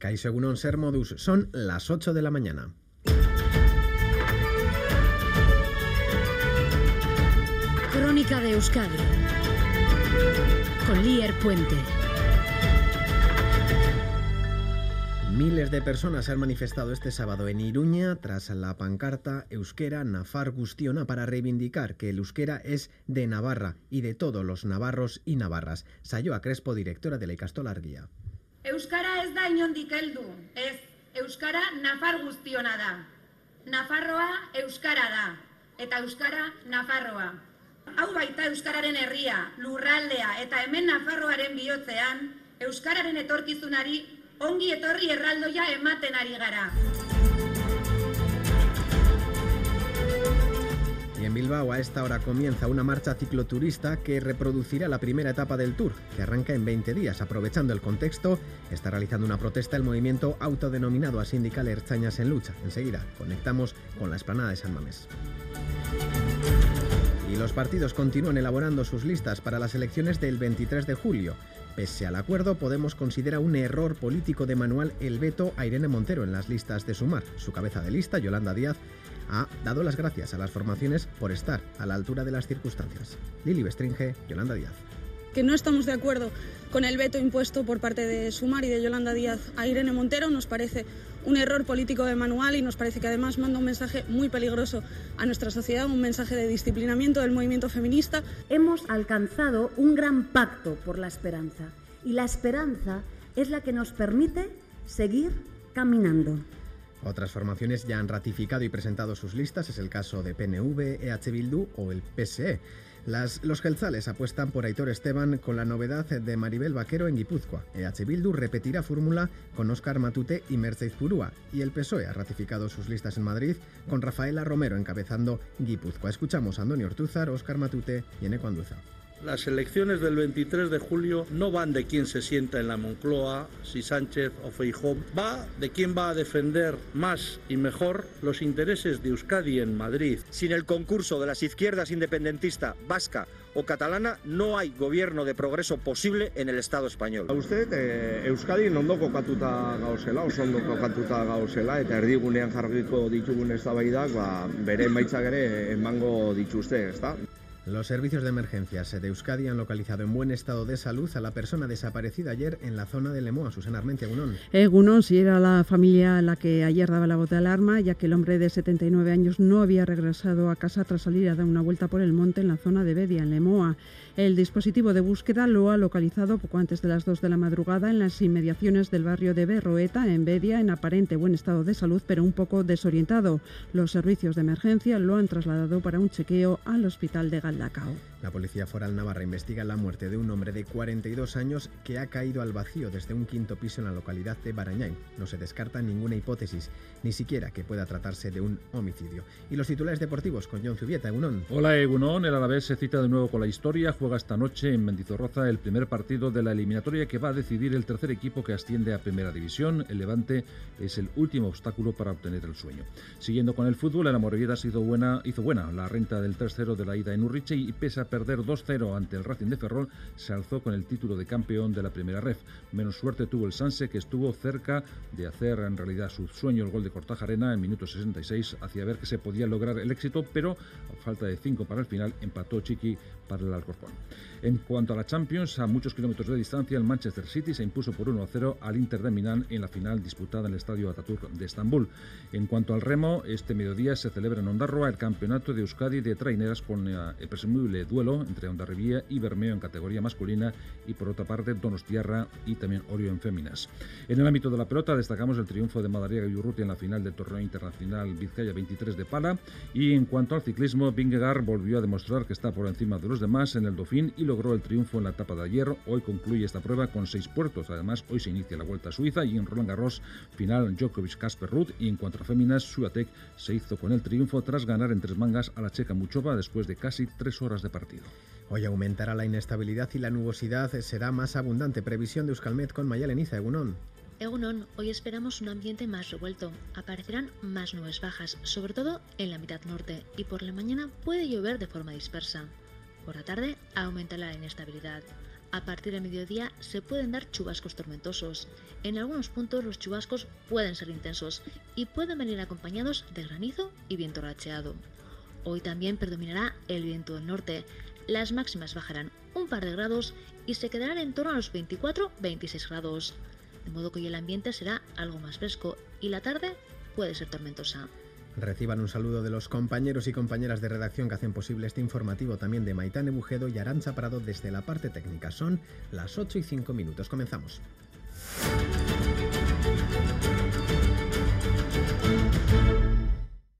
Kaixo Egunon Ser Modus, son las 8 de la mañana. Crónica de Euskadi con Lier Puente. Miles de personas se han manifestado este sábado en Iruña tras la pancarta Euskera Nafar Gustiona para reivindicar que el euskera es de Navarra y de todos los navarros y navarras. Sayoa Crespo, directora de la Icastola Argia. Euskara ez da inondik heldu, ez. Euskara Nafar guztiona da. Nafarroa Euskara da, eta Euskara Nafarroa. Hau baita Euskararen herria, lurraldea eta hemen Nafarroaren bihotzean, Euskararen etorkizunari ongi etorri erraldoia ematen ari gara. Bilbao a esta hora comienza una marcha cicloturista que reproducirá la primera etapa del Tour, que arranca en 20 días. Aprovechando el contexto, está realizando una protesta el movimiento autodenominado a Sindical Erzañas en Lucha. Enseguida conectamos con la esplanada de San Mamés. Y los partidos continúan elaborando sus listas para las elecciones del 23 de julio. Pese al acuerdo, Podemos considera un error político de manual el veto a Irene Montero en las listas de Sumar. Su cabeza de lista, Yolanda Díaz, ha dado las gracias a las formaciones por estar a la altura de las circunstancias. Lili Bestringe, Yolanda Díaz. Que no estamos de acuerdo con el veto impuesto por parte de Sumar y de Yolanda Díaz a Irene Montero. Nos parece un error político de manual y nos parece que además manda un mensaje muy peligroso a nuestra sociedad, un mensaje de disciplinamiento del movimiento feminista. Hemos alcanzado un gran pacto por la esperanza y la esperanza es la que nos permite seguir caminando. Otras formaciones ya han ratificado y presentado sus listas, es el caso de PNV, EH Bildu o el PSE. Las, los Gelzales apuestan por Aitor Esteban con la novedad de Maribel Vaquero en Guipúzcoa. EH Bildu repetirá fórmula con Óscar Matute y Mercedes Purúa. Y el PSOE ha ratificado sus listas en Madrid con Rafaela Romero encabezando Guipúzcoa. Escuchamos a Antonio Ortúzar, Óscar Matute y Eneco Anduza. Las elecciones del 23 de julio no van de quién se sienta en la Moncloa, si Sánchez o Feijóo, va de quién va a defender más y mejor los intereses de Euskadi en Madrid. Sin el concurso de las izquierdas independentista, vasca o catalana, no hay gobierno de progreso posible en el Estado español. A usted, eh, Euskadi ondo kokatuta gauzela, oso ondo kokatuta gauzela, eta erdigunean jarriko ditugun eztabaidak, ba, bere emaitzak ere emango dituzte, ezta? Los servicios de emergencias de Euskadi han localizado en buen estado de salud a la persona desaparecida ayer en la zona de Lemoa, Susana Armentia, Gunón. Egunon, si era la familia la que ayer daba la voz de alarma, ya que el hombre de 79 años no había regresado a casa tras salir a dar una vuelta por el monte en la zona de Bedia, en Lemoa. El dispositivo de búsqueda lo ha localizado poco antes de las 2 de la madrugada en las inmediaciones del barrio de Berroeta, en Bedia, en aparente buen estado de salud, pero un poco desorientado. Los servicios de emergencia lo han trasladado para un chequeo al hospital de Galdacao. La Policía Foral Navarra investiga la muerte de un hombre de 42 años que ha caído al vacío desde un quinto piso en la localidad de Barañáin. No se descarta ninguna hipótesis, ni siquiera que pueda tratarse de un homicidio. Y los titulares deportivos con John Zubieta, Egunon. Hola Egunon, el Alavés se cita de nuevo con la historia, juega esta noche en Mendizorroza el primer partido de la eliminatoria que va a decidir el tercer equipo que asciende a Primera División. El Levante es el último obstáculo para obtener el sueño. Siguiendo con el fútbol, el Amorrilleda hizo buena, hizo buena la renta del 3-0 de la ida en Y pese a perder 2-0 ante el Racing de Ferrol, se alzó con el título de campeón de la primera ref. Menos suerte tuvo el Sanse, que estuvo cerca de hacer en realidad su sueño el gol de Cortajarena en minuto 66, hacia ver que se podía lograr el éxito, pero a falta de 5 para el final, empató Chiqui para el Alcorcón. En cuanto a la Champions, a muchos kilómetros de distancia, el Manchester City se impuso por 1-0 al Inter de Milán en la final disputada en el Estadio Ataturk de Estambul. En cuanto al remo, este mediodía se celebra en Ondarroa el campeonato de Euskadi de traineras con eh, presumible duelo entre Ondarribía y Bermeo en categoría masculina y por otra parte Donostiarra y también Orio en féminas. En el ámbito de la pelota destacamos el triunfo de Madariaga y Urrutia en la final del torneo internacional Vizcaya 23 de Pala y en cuanto al ciclismo, Vingegaard volvió a demostrar que está por encima de los demás en el Dauphin y logró el triunfo en la etapa de ayer. Hoy concluye esta prueba con seis puertos. Además, hoy se inicia la Vuelta a Suiza y en Roland Garros, final Djokovic-Casper Ruth. Y en cuanto a féminas, Suatek se hizo con el triunfo tras ganar en tres mangas a la checa Muchova después de casi tres horas de partido. Hoy aumentará la inestabilidad y la nubosidad será más abundante. Previsión de Euskalmet con Mayaleniza, Egunon. Egunon, hoy esperamos un ambiente más revuelto. Aparecerán más nubes bajas, sobre todo en la mitad norte, y por la mañana puede llover de forma dispersa. Por la tarde aumenta la inestabilidad. A partir del mediodía se pueden dar chubascos tormentosos. En algunos puntos los chubascos pueden ser intensos y pueden venir acompañados de granizo y viento racheado. Hoy también predominará el viento del norte. Las máximas bajarán un par de grados y se quedarán en torno a los 24-26 grados. De modo que hoy el ambiente será algo más fresco y la tarde puede ser tormentosa. Reciban un saludo de los compañeros y compañeras de redacción que hacen posible este informativo también de Maitane Bujedo y Arancha Parado desde la parte técnica. Son las 8 y 5 minutos. Comenzamos.